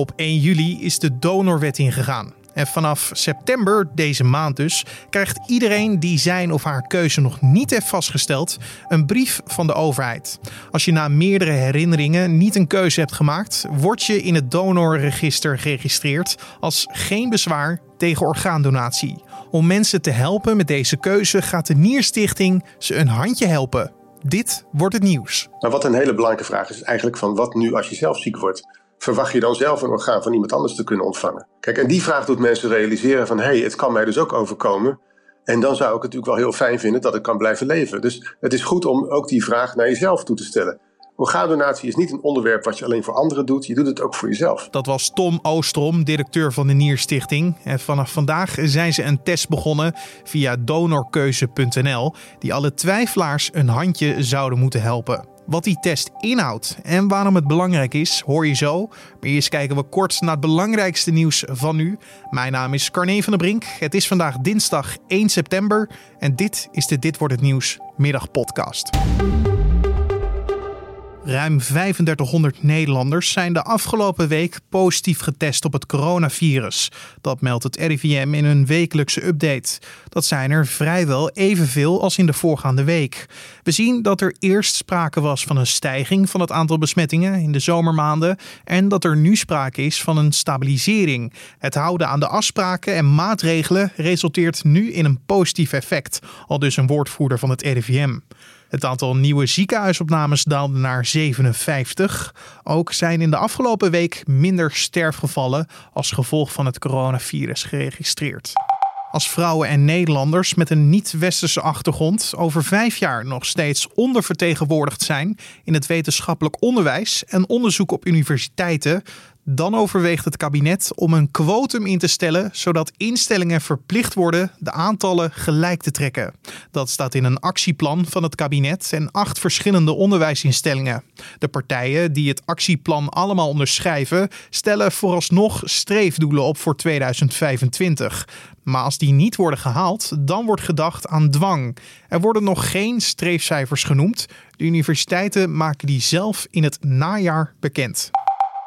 Op 1 juli is de donorwet ingegaan. En vanaf september, deze maand dus, krijgt iedereen die zijn of haar keuze nog niet heeft vastgesteld, een brief van de overheid. Als je na meerdere herinneringen niet een keuze hebt gemaakt, word je in het donorregister geregistreerd als geen bezwaar tegen orgaandonatie. Om mensen te helpen met deze keuze gaat de Nierstichting ze een handje helpen. Dit wordt het nieuws. Maar wat een hele belangrijke vraag is, is eigenlijk van wat nu als je zelf ziek wordt? Verwacht je dan zelf een orgaan van iemand anders te kunnen ontvangen? Kijk, en die vraag doet mensen realiseren van hé, hey, het kan mij dus ook overkomen. En dan zou ik het natuurlijk wel heel fijn vinden dat ik kan blijven leven. Dus het is goed om ook die vraag naar jezelf toe te stellen. Orgaandonatie is niet een onderwerp wat je alleen voor anderen doet. Je doet het ook voor jezelf. Dat was Tom Oostrom, directeur van de Nierstichting. En vanaf vandaag zijn ze een test begonnen via donorkeuze.nl... die alle twijfelaars een handje zouden moeten helpen. Wat die test inhoudt en waarom het belangrijk is, hoor je zo. Maar eerst kijken we kort naar het belangrijkste nieuws van nu. Mijn naam is Carne van der Brink. Het is vandaag dinsdag 1 september en dit is de Dit wordt het nieuws middagpodcast. Ruim 3500 Nederlanders zijn de afgelopen week positief getest op het coronavirus. Dat meldt het RIVM in een wekelijkse update. Dat zijn er vrijwel evenveel als in de voorgaande week. We zien dat er eerst sprake was van een stijging van het aantal besmettingen in de zomermaanden en dat er nu sprake is van een stabilisering. Het houden aan de afspraken en maatregelen resulteert nu in een positief effect, al dus een woordvoerder van het RIVM. Het aantal nieuwe ziekenhuisopnames daalde naar 57. Ook zijn in de afgelopen week minder sterfgevallen als gevolg van het coronavirus geregistreerd. Als vrouwen en Nederlanders met een niet-westerse achtergrond over vijf jaar nog steeds ondervertegenwoordigd zijn in het wetenschappelijk onderwijs en onderzoek op universiteiten, dan overweegt het kabinet om een quotum in te stellen, zodat instellingen verplicht worden de aantallen gelijk te trekken. Dat staat in een actieplan van het kabinet en acht verschillende onderwijsinstellingen. De partijen die het actieplan allemaal onderschrijven, stellen vooralsnog streefdoelen op voor 2025. Maar als die niet worden gehaald, dan wordt gedacht aan dwang. Er worden nog geen streefcijfers genoemd. De universiteiten maken die zelf in het najaar bekend.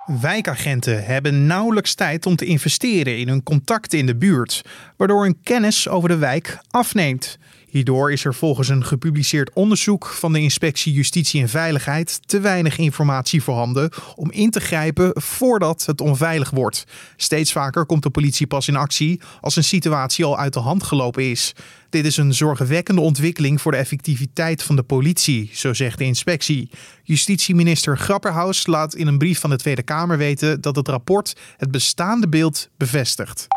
Wijkagenten hebben nauwelijks tijd om te investeren in hun contacten in de buurt, waardoor hun kennis over de wijk afneemt. Hierdoor is er volgens een gepubliceerd onderzoek van de Inspectie Justitie en Veiligheid te weinig informatie voorhanden om in te grijpen voordat het onveilig wordt. Steeds vaker komt de politie pas in actie als een situatie al uit de hand gelopen is. Dit is een zorgwekkende ontwikkeling voor de effectiviteit van de politie, zo zegt de inspectie. Justitieminister Grapperhaus laat in een brief van de Tweede Kamer weten dat het rapport het bestaande beeld bevestigt.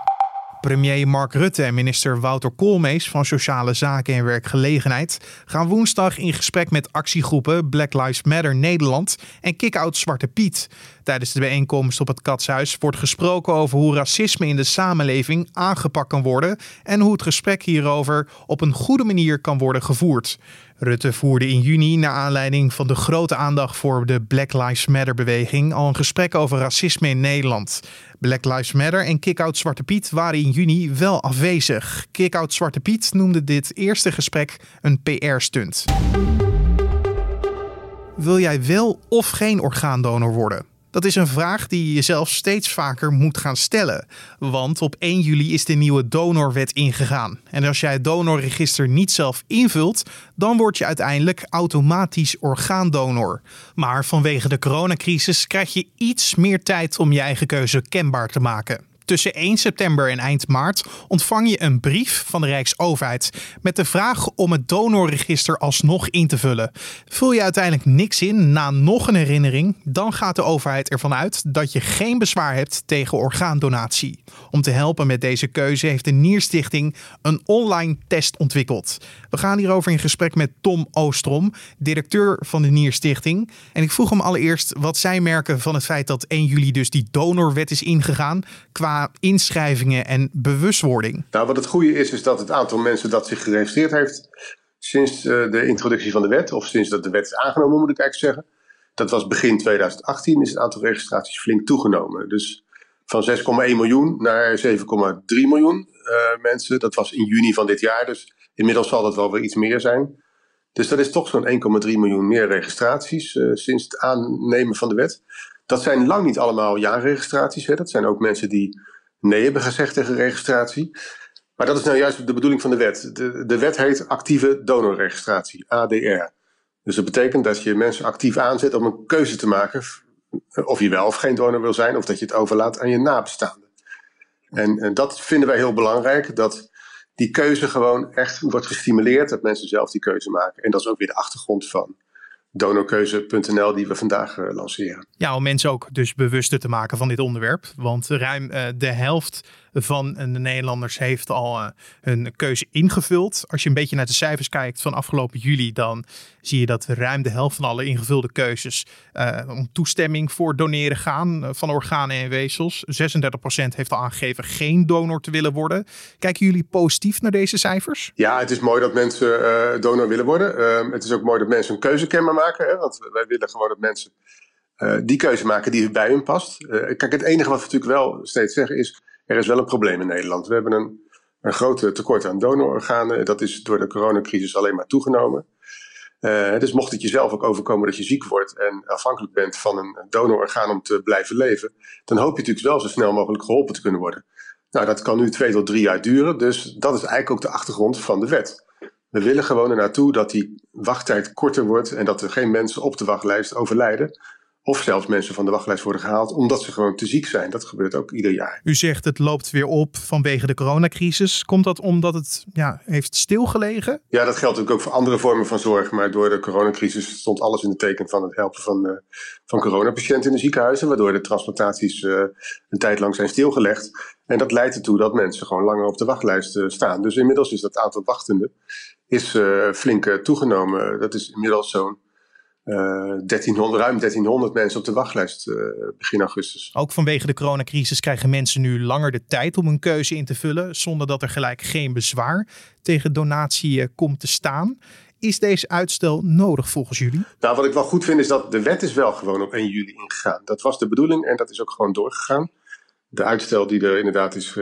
Premier Mark Rutte en minister Wouter Koolmees van Sociale Zaken en Werkgelegenheid gaan woensdag in gesprek met actiegroepen Black Lives Matter Nederland en Kick-Out Zwarte Piet. Tijdens de bijeenkomst op het Katshuis wordt gesproken over hoe racisme in de samenleving aangepakt kan worden en hoe het gesprek hierover op een goede manier kan worden gevoerd. Rutte voerde in juni, naar aanleiding van de grote aandacht voor de Black Lives Matter beweging, al een gesprek over racisme in Nederland. Black Lives Matter en Kickout Zwarte Piet waren in juni wel afwezig. Kickout Zwarte Piet noemde dit eerste gesprek een PR-stunt. Wil jij wel of geen orgaandonor worden? Dat is een vraag die je jezelf steeds vaker moet gaan stellen. Want op 1 juli is de nieuwe donorwet ingegaan. En als jij het donorregister niet zelf invult, dan word je uiteindelijk automatisch orgaandonor. Maar vanwege de coronacrisis krijg je iets meer tijd om je eigen keuze kenbaar te maken. Tussen 1 september en eind maart ontvang je een brief van de Rijksoverheid met de vraag om het donorregister alsnog in te vullen. Vul je uiteindelijk niks in na nog een herinnering, dan gaat de overheid ervan uit dat je geen bezwaar hebt tegen orgaandonatie. Om te helpen met deze keuze heeft de Nierstichting een online test ontwikkeld. We gaan hierover in gesprek met Tom Oostrom, directeur van de Nierstichting. En ik vroeg hem allereerst wat zij merken van het feit dat 1 juli dus die donorwet is ingegaan qua inschrijvingen en bewustwording? Nou, wat het goede is, is dat het aantal mensen dat zich geregistreerd heeft sinds eh, de introductie van de wet, of sinds dat de wet is aangenomen, moet ik eigenlijk zeggen. Dat was begin 2018, is het aantal registraties flink toegenomen. Dus van 6,1 miljoen naar 7,3 miljoen uh, mensen. Dat was in juni van dit jaar, dus inmiddels zal dat wel weer iets meer zijn. Dus dat is toch zo'n 1,3 miljoen meer registraties uh, sinds het aannemen van de wet. Dat zijn lang niet allemaal ja-registraties. Hè. Dat zijn ook mensen die nee hebben gezegd tegen registratie. Maar dat is nou juist de bedoeling van de wet. De, de wet heet actieve donorregistratie, ADR. Dus dat betekent dat je mensen actief aanzet om een keuze te maken of je wel of geen donor wil zijn, of dat je het overlaat aan je nabestaanden. En, en dat vinden wij heel belangrijk, dat die keuze gewoon echt wordt gestimuleerd, dat mensen zelf die keuze maken. En dat is ook weer de achtergrond van donorkeuze.nl die we vandaag uh, lanceren. Ja, om mensen ook dus bewuster te maken van dit onderwerp. Want ruim uh, de helft van de Nederlanders heeft al uh, hun keuze ingevuld. Als je een beetje naar de cijfers kijkt van afgelopen juli, dan zie je dat ruim de helft van alle ingevulde keuzes om toestemming voor doneren gaan van organen en weefsels. 36% heeft al aangegeven geen donor te willen worden. Kijken jullie positief naar deze cijfers? Ja, het is mooi dat mensen donor willen worden. Ehm, het is ook mooi dat mensen een keuze kenbaar maken. Hè? Want wij willen gewoon dat mensen die keuze maken die bij hun past. Kijk, het enige wat we natuurlijk wel steeds zeggen is: er is wel een probleem in Nederland. We hebben een, een groot tekort aan donororganen. Dat is door de coronacrisis alleen maar toegenomen. Uh, dus mocht het jezelf ook overkomen dat je ziek wordt en afhankelijk bent van een donororgaan om te blijven leven, dan hoop je natuurlijk wel zo snel mogelijk geholpen te kunnen worden. Nou, dat kan nu twee tot drie jaar duren, dus dat is eigenlijk ook de achtergrond van de wet. We willen gewoon er naartoe dat die wachttijd korter wordt en dat er geen mensen op de wachtlijst overlijden. Of zelfs mensen van de wachtlijst worden gehaald omdat ze gewoon te ziek zijn. Dat gebeurt ook ieder jaar. U zegt het loopt weer op vanwege de coronacrisis. Komt dat omdat het ja, heeft stilgelegen? Ja, dat geldt natuurlijk ook voor andere vormen van zorg. Maar door de coronacrisis stond alles in het teken van het helpen van, uh, van coronapatiënten in de ziekenhuizen. Waardoor de transplantaties uh, een tijd lang zijn stilgelegd. En dat leidt ertoe dat mensen gewoon langer op de wachtlijst uh, staan. Dus inmiddels is dat aantal wachtenden is flink toegenomen. Dat is inmiddels zo'n 1300, ruim 1300 mensen op de wachtlijst begin augustus. Ook vanwege de coronacrisis krijgen mensen nu langer de tijd om een keuze in te vullen, zonder dat er gelijk geen bezwaar tegen donatie komt te staan. Is deze uitstel nodig volgens jullie? Nou, wat ik wel goed vind is dat de wet is wel gewoon op 1 juli ingegaan. Dat was de bedoeling en dat is ook gewoon doorgegaan. De uitstel die er inderdaad is,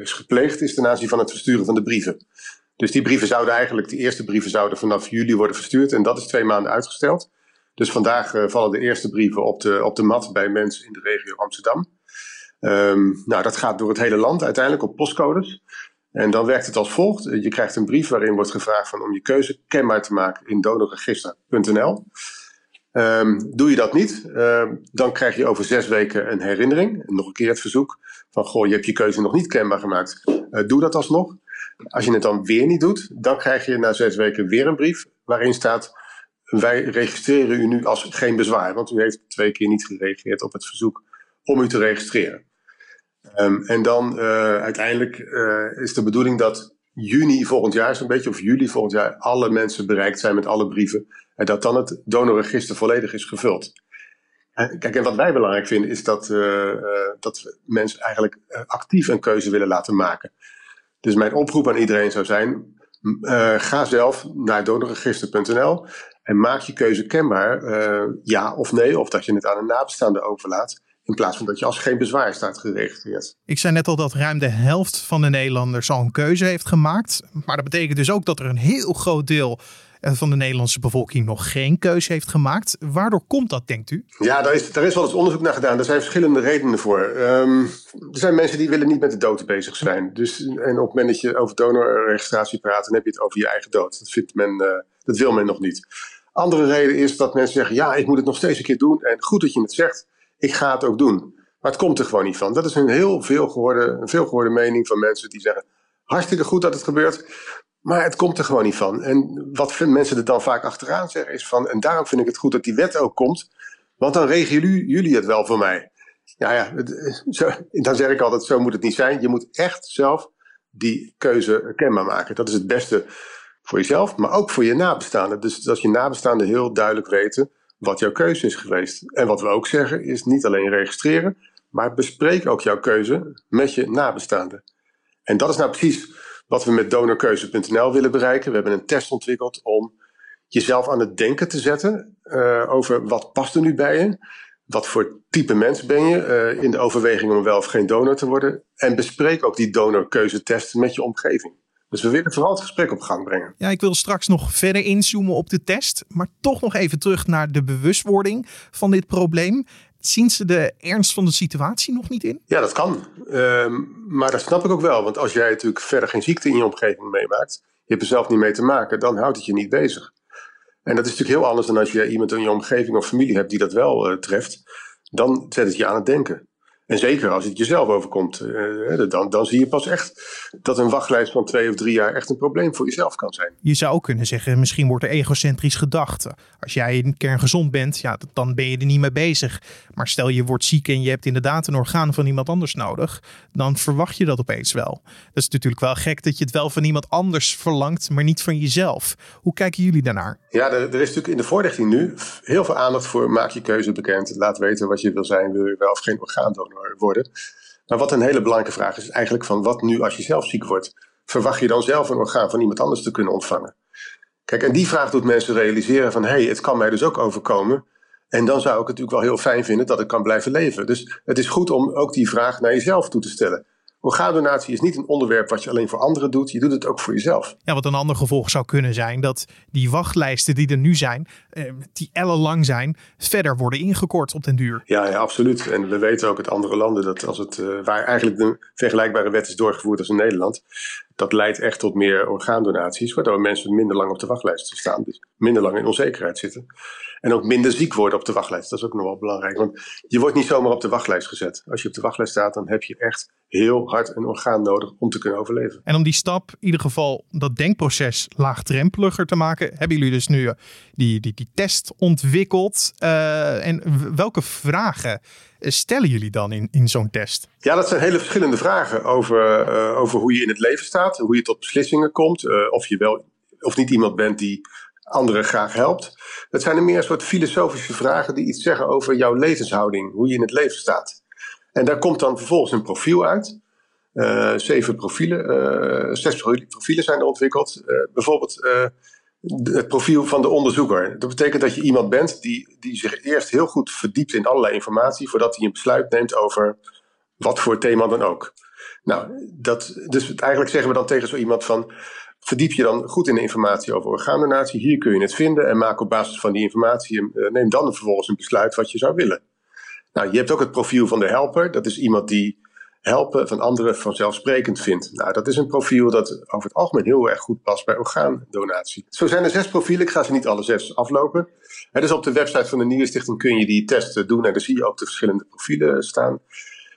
is gepleegd is ten aanzien van het versturen van de brieven. Dus die brieven zouden eigenlijk, die eerste brieven zouden vanaf juli worden verstuurd. En dat is twee maanden uitgesteld. Dus vandaag uh, vallen de eerste brieven op de, op de mat bij mensen in de regio Amsterdam. Um, nou, dat gaat door het hele land uiteindelijk op postcodes. En dan werkt het als volgt. Je krijgt een brief waarin wordt gevraagd van om je keuze kenbaar te maken in donorregister.nl. Um, doe je dat niet, um, dan krijg je over zes weken een herinnering. Nog een keer het verzoek van, goh, je hebt je keuze nog niet kenbaar gemaakt. Uh, doe dat alsnog. Als je het dan weer niet doet, dan krijg je na zes weken weer een brief waarin staat: Wij registreren u nu als geen bezwaar, want u heeft twee keer niet gereageerd op het verzoek om u te registreren. Um, en dan uh, uiteindelijk uh, is de bedoeling dat juni volgend jaar, zo'n beetje, of juli volgend jaar, alle mensen bereikt zijn met alle brieven. En dat dan het donorregister volledig is gevuld. En, kijk, en wat wij belangrijk vinden is dat, uh, dat mensen eigenlijk actief een keuze willen laten maken. Dus mijn oproep aan iedereen zou zijn: ga zelf naar donorregister.nl en maak je keuze kenbaar, uh, ja of nee, of dat je het aan een nabestaande overlaat. In plaats van dat je als geen bezwaar staat geregistreerd. Ik zei net al dat ruim de helft van de Nederlanders al een keuze heeft gemaakt. Maar dat betekent dus ook dat er een heel groot deel van de Nederlandse bevolking nog geen keuze heeft gemaakt. Waardoor komt dat, denkt u? Ja, daar is, daar is wel eens onderzoek naar gedaan. Er zijn verschillende redenen voor. Um, er zijn mensen die willen niet met de dood bezig zijn. Dus, en op het moment dat je over donorregistratie praat, dan heb je het over je eigen dood. Dat, vindt men, uh, dat wil men nog niet. Andere reden is dat mensen zeggen, ja, ik moet het nog steeds een keer doen. En goed dat je het zegt, ik ga het ook doen. Maar het komt er gewoon niet van. Dat is een heel veel gehoorde, een veel gehoorde mening van mensen die zeggen, hartstikke goed dat het gebeurt. Maar het komt er gewoon niet van. En wat mensen er dan vaak achteraan zeggen is van... en daarom vind ik het goed dat die wet ook komt... want dan regelen jullie het wel voor mij. Ja, ja, zo, dan zeg ik altijd, zo moet het niet zijn. Je moet echt zelf die keuze kenbaar maken. Dat is het beste voor jezelf, maar ook voor je nabestaanden. Dus dat je nabestaanden heel duidelijk weten wat jouw keuze is geweest. En wat we ook zeggen is niet alleen registreren... maar bespreek ook jouw keuze met je nabestaanden. En dat is nou precies wat we met donorkeuze.nl willen bereiken. We hebben een test ontwikkeld om jezelf aan het denken te zetten uh, over wat past er nu bij je. Wat voor type mens ben je uh, in de overweging om wel of geen donor te worden. En bespreek ook die donorkeuzetest met je omgeving. Dus we willen vooral het gesprek op gang brengen. Ja, ik wil straks nog verder inzoomen op de test. Maar toch nog even terug naar de bewustwording van dit probleem. Zien ze de ernst van de situatie nog niet in? Ja, dat kan. Ehm, maar dat snap ik ook wel. Want als jij natuurlijk verder geen ziekte in je omgeving meemaakt, je hebt er zelf niet mee te maken, dan houdt het je niet bezig. En dat is natuurlijk heel anders dan als je iemand in je omgeving of familie hebt die dat wel uh, treft. Dan zet het je aan het denken. En zeker als het jezelf overkomt, uh, dan, dan zie je pas echt dat een wachtlijst van twee of drie jaar echt een probleem voor jezelf kan zijn. Je zou ook kunnen zeggen, misschien wordt er egocentrisch gedacht. Als jij in kern gezond bent, ja, dan ben je er niet mee bezig. Maar stel je wordt ziek en je hebt inderdaad een orgaan van iemand anders nodig, dan verwacht je dat opeens wel. Dat is natuurlijk wel gek dat je het wel van iemand anders verlangt, maar niet van jezelf. Hoe kijken jullie daarnaar? Ja, er, er is natuurlijk in de voorlichting nu heel veel aandacht voor maak je keuze bekend. Laat weten wat je wil zijn, wil je wel of geen orgaandonor worden. Maar wat een hele belangrijke vraag is, is eigenlijk van wat nu als je zelf ziek wordt? Verwacht je dan zelf een orgaan van iemand anders te kunnen ontvangen? Kijk, en die vraag doet mensen realiseren van hé, hey, het kan mij dus ook overkomen. En dan zou ik het natuurlijk wel heel fijn vinden dat ik kan blijven leven. Dus het is goed om ook die vraag naar jezelf toe te stellen. Orgaandonatie is niet een onderwerp wat je alleen voor anderen doet. Je doet het ook voor jezelf. Ja, wat een ander gevolg zou kunnen zijn dat die wachtlijsten die er nu zijn, eh, die ellenlang zijn, verder worden ingekort op den duur. Ja, ja, absoluut. En we weten ook uit andere landen dat als het, uh, waar eigenlijk de vergelijkbare wet is doorgevoerd als in Nederland, dat leidt echt tot meer orgaandonaties, waardoor mensen minder lang op de wachtlijst staan. Dus minder lang in onzekerheid zitten. En ook minder ziek worden op de wachtlijst. Dat is ook nog wel belangrijk. Want je wordt niet zomaar op de wachtlijst gezet. Als je op de wachtlijst staat, dan heb je echt heel hard een orgaan nodig om te kunnen overleven. En om die stap, in ieder geval dat denkproces laagdrempeliger te maken, hebben jullie dus nu eh, die, die, die test ontwikkeld. Uh, en welke vragen eh, stellen jullie dan in, in zo'n test? Ja, dat zijn hele verschillende vragen over, uh, over hoe je in het leven staat, hoe je tot beslissingen komt, uh, of je wel of niet iemand bent die anderen graag helpt. Het zijn er meer een soort filosofische vragen die iets zeggen over jouw levenshouding, hoe je in het leven staat. En daar komt dan vervolgens een profiel uit. Zeven profielen, zes profielen zijn er ontwikkeld. Bijvoorbeeld het profiel van de onderzoeker. Dat betekent dat je iemand bent die, die zich eerst heel goed verdiept in allerlei informatie voordat hij een besluit neemt over wat voor thema dan ook. Nou, dat, dus eigenlijk zeggen we dan tegen zo iemand van verdiep je dan goed in de informatie over orgaandonatie. Hier kun je het vinden en maak op basis van die informatie, uh, neem dan vervolgens een besluit wat je zou willen. Nou, je hebt ook het profiel van de helper. Dat is iemand die helpen van anderen vanzelfsprekend vindt. Nou, dat is een profiel dat over het algemeen heel erg goed past bij orgaandonatie. Zo zijn er zes profielen. Ik ga ze niet alle zes aflopen. He, dus op de website van de Nierstichting kun je die test doen en dan zie je ook de verschillende profielen staan.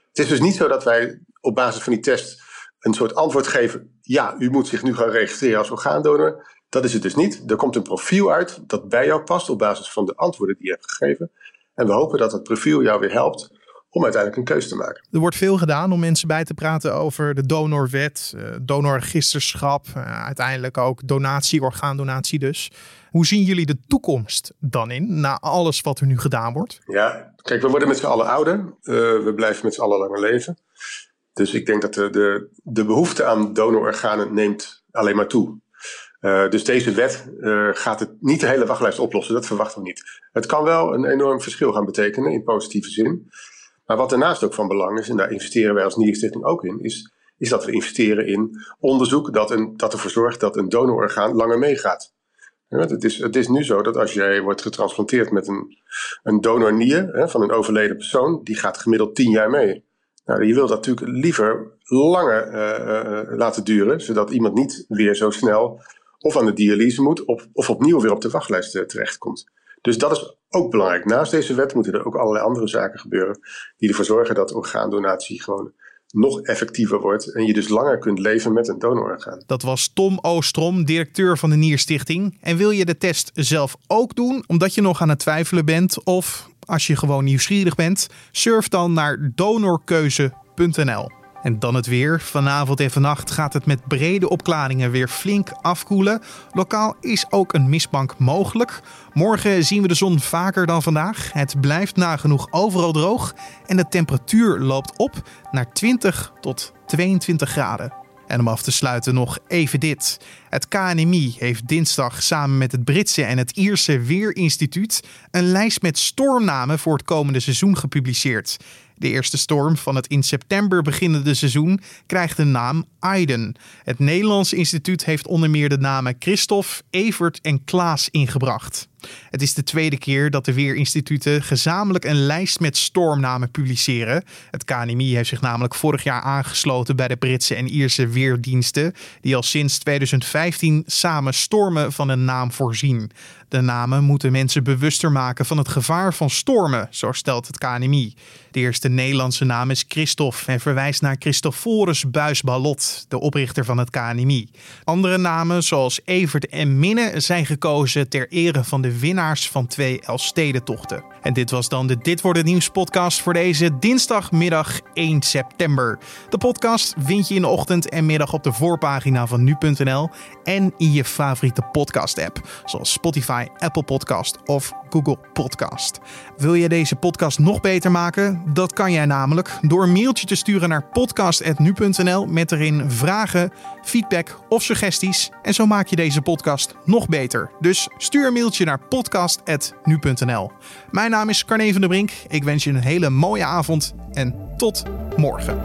Het is dus niet zo dat wij op basis van die test een soort antwoord geven. Ja, u moet zich nu gaan registreren als orgaandonor. Dat is het dus niet. Er komt een profiel uit dat bij jou past op basis van de antwoorden die je hebt gegeven. En we hopen dat dat profiel jou weer helpt om uiteindelijk een keuze te maken. Er wordt veel gedaan om mensen bij te praten over de donorwet, uh, donorregisterschap, uh, uiteindelijk ook donatie, orgaandonatie dus. Hoe zien jullie de toekomst dan in, na alles wat er nu gedaan wordt? Ja, kijk, we worden met z'n allen ouder. Uh, we blijven met z'n allen langer leven. Dus ik denk dat de, de, de behoefte aan donororganen neemt alleen maar toe. Uh, dus deze wet uh, gaat het niet de hele wachtlijst oplossen, dat verwachten we niet. Het kan wel een enorm verschil gaan betekenen in positieve zin. Maar wat daarnaast ook van belang is, en daar investeren wij als Nierstichting ook in, is, is dat we investeren in onderzoek dat, een, dat ervoor zorgt dat een donororgaan langer meegaat. Het, is, het is nu zo dat als jij wordt getransplanteerd met een, een donornier hè, van een overleden persoon, die gaat gemiddeld 10 jaar mee. Nou, je wilt dat natuurlijk liever langer uh, uh, laten duren, zodat iemand niet weer zo snel of aan de dialyse moet of, opnieuw weer op de wachtlijst uh, terechtkomt. Dus dat is ook belangrijk. Naast deze wet moeten er ook allerlei andere zaken gebeuren die ervoor zorgen dat orgaandonatie gewoon nog effectiever wordt en je dus langer kunt leven met een donororgaan. Dat was Tom Oostrom, directeur van de Nierstichting. En wil je de test zelf ook doen, omdat je nog aan het twijfelen bent of als je gewoon nieuwsgierig bent, surf dan naar donorkeuze.nl. En dan het weer. Vanavond en vannacht gaat het met brede opklaringen weer flink afkoelen. Lokaal is ook een mistbank mogelijk. Morgen zien we de zon vaker dan vandaag. Het blijft nagenoeg overal droog en de temperatuur loopt op naar 20 tot 22 graden. En om af te sluiten nog even dit. Het KNMI heeft dinsdag samen met het Britse en het Ierse Weerinstituut een lijst met stormnamen voor het komende seizoen gepubliceerd. De eerste storm van het in september beginnende seizoen krijgt de naam Aiden. Het Nederlands instituut heeft onder meer de namen Christophe, Evert en Klaas ingebracht. Het is de tweede keer dat de Weerinstituten gezamenlijk een lijst met stormnamen publiceren. Het KNMI heeft zich namelijk vorig jaar aangesloten bij de Britse en Ierse weerdiensten, die al sinds 2015 samen stormen van een naam voorzien. De namen moeten mensen bewuster maken van het gevaar van stormen, zo stelt het KNMI. De eerste Nederlandse naam is Christophe en verwijst naar Christophorus Buisbalot, de oprichter van het KNMI. Andere namen, zoals Evert en Minne, zijn gekozen ter ere van de winnaars van twee Elfstedentochten. En dit was dan de Dit Wordt Het Nieuws podcast voor deze dinsdagmiddag 1 september. De podcast vind je in de ochtend en middag op de voorpagina van nu.nl en in je favoriete podcast app, zoals Apple Podcast of Google Podcast. Wil je deze podcast nog beter maken? Dat kan jij namelijk door een mailtje te sturen naar podcast.nu.nl met erin vragen, feedback of suggesties. En zo maak je deze podcast nog beter. Dus stuur een mailtje naar podcast.nu.nl. Mijn naam is Carne van der Brink. Ik wens je een hele mooie avond en tot morgen.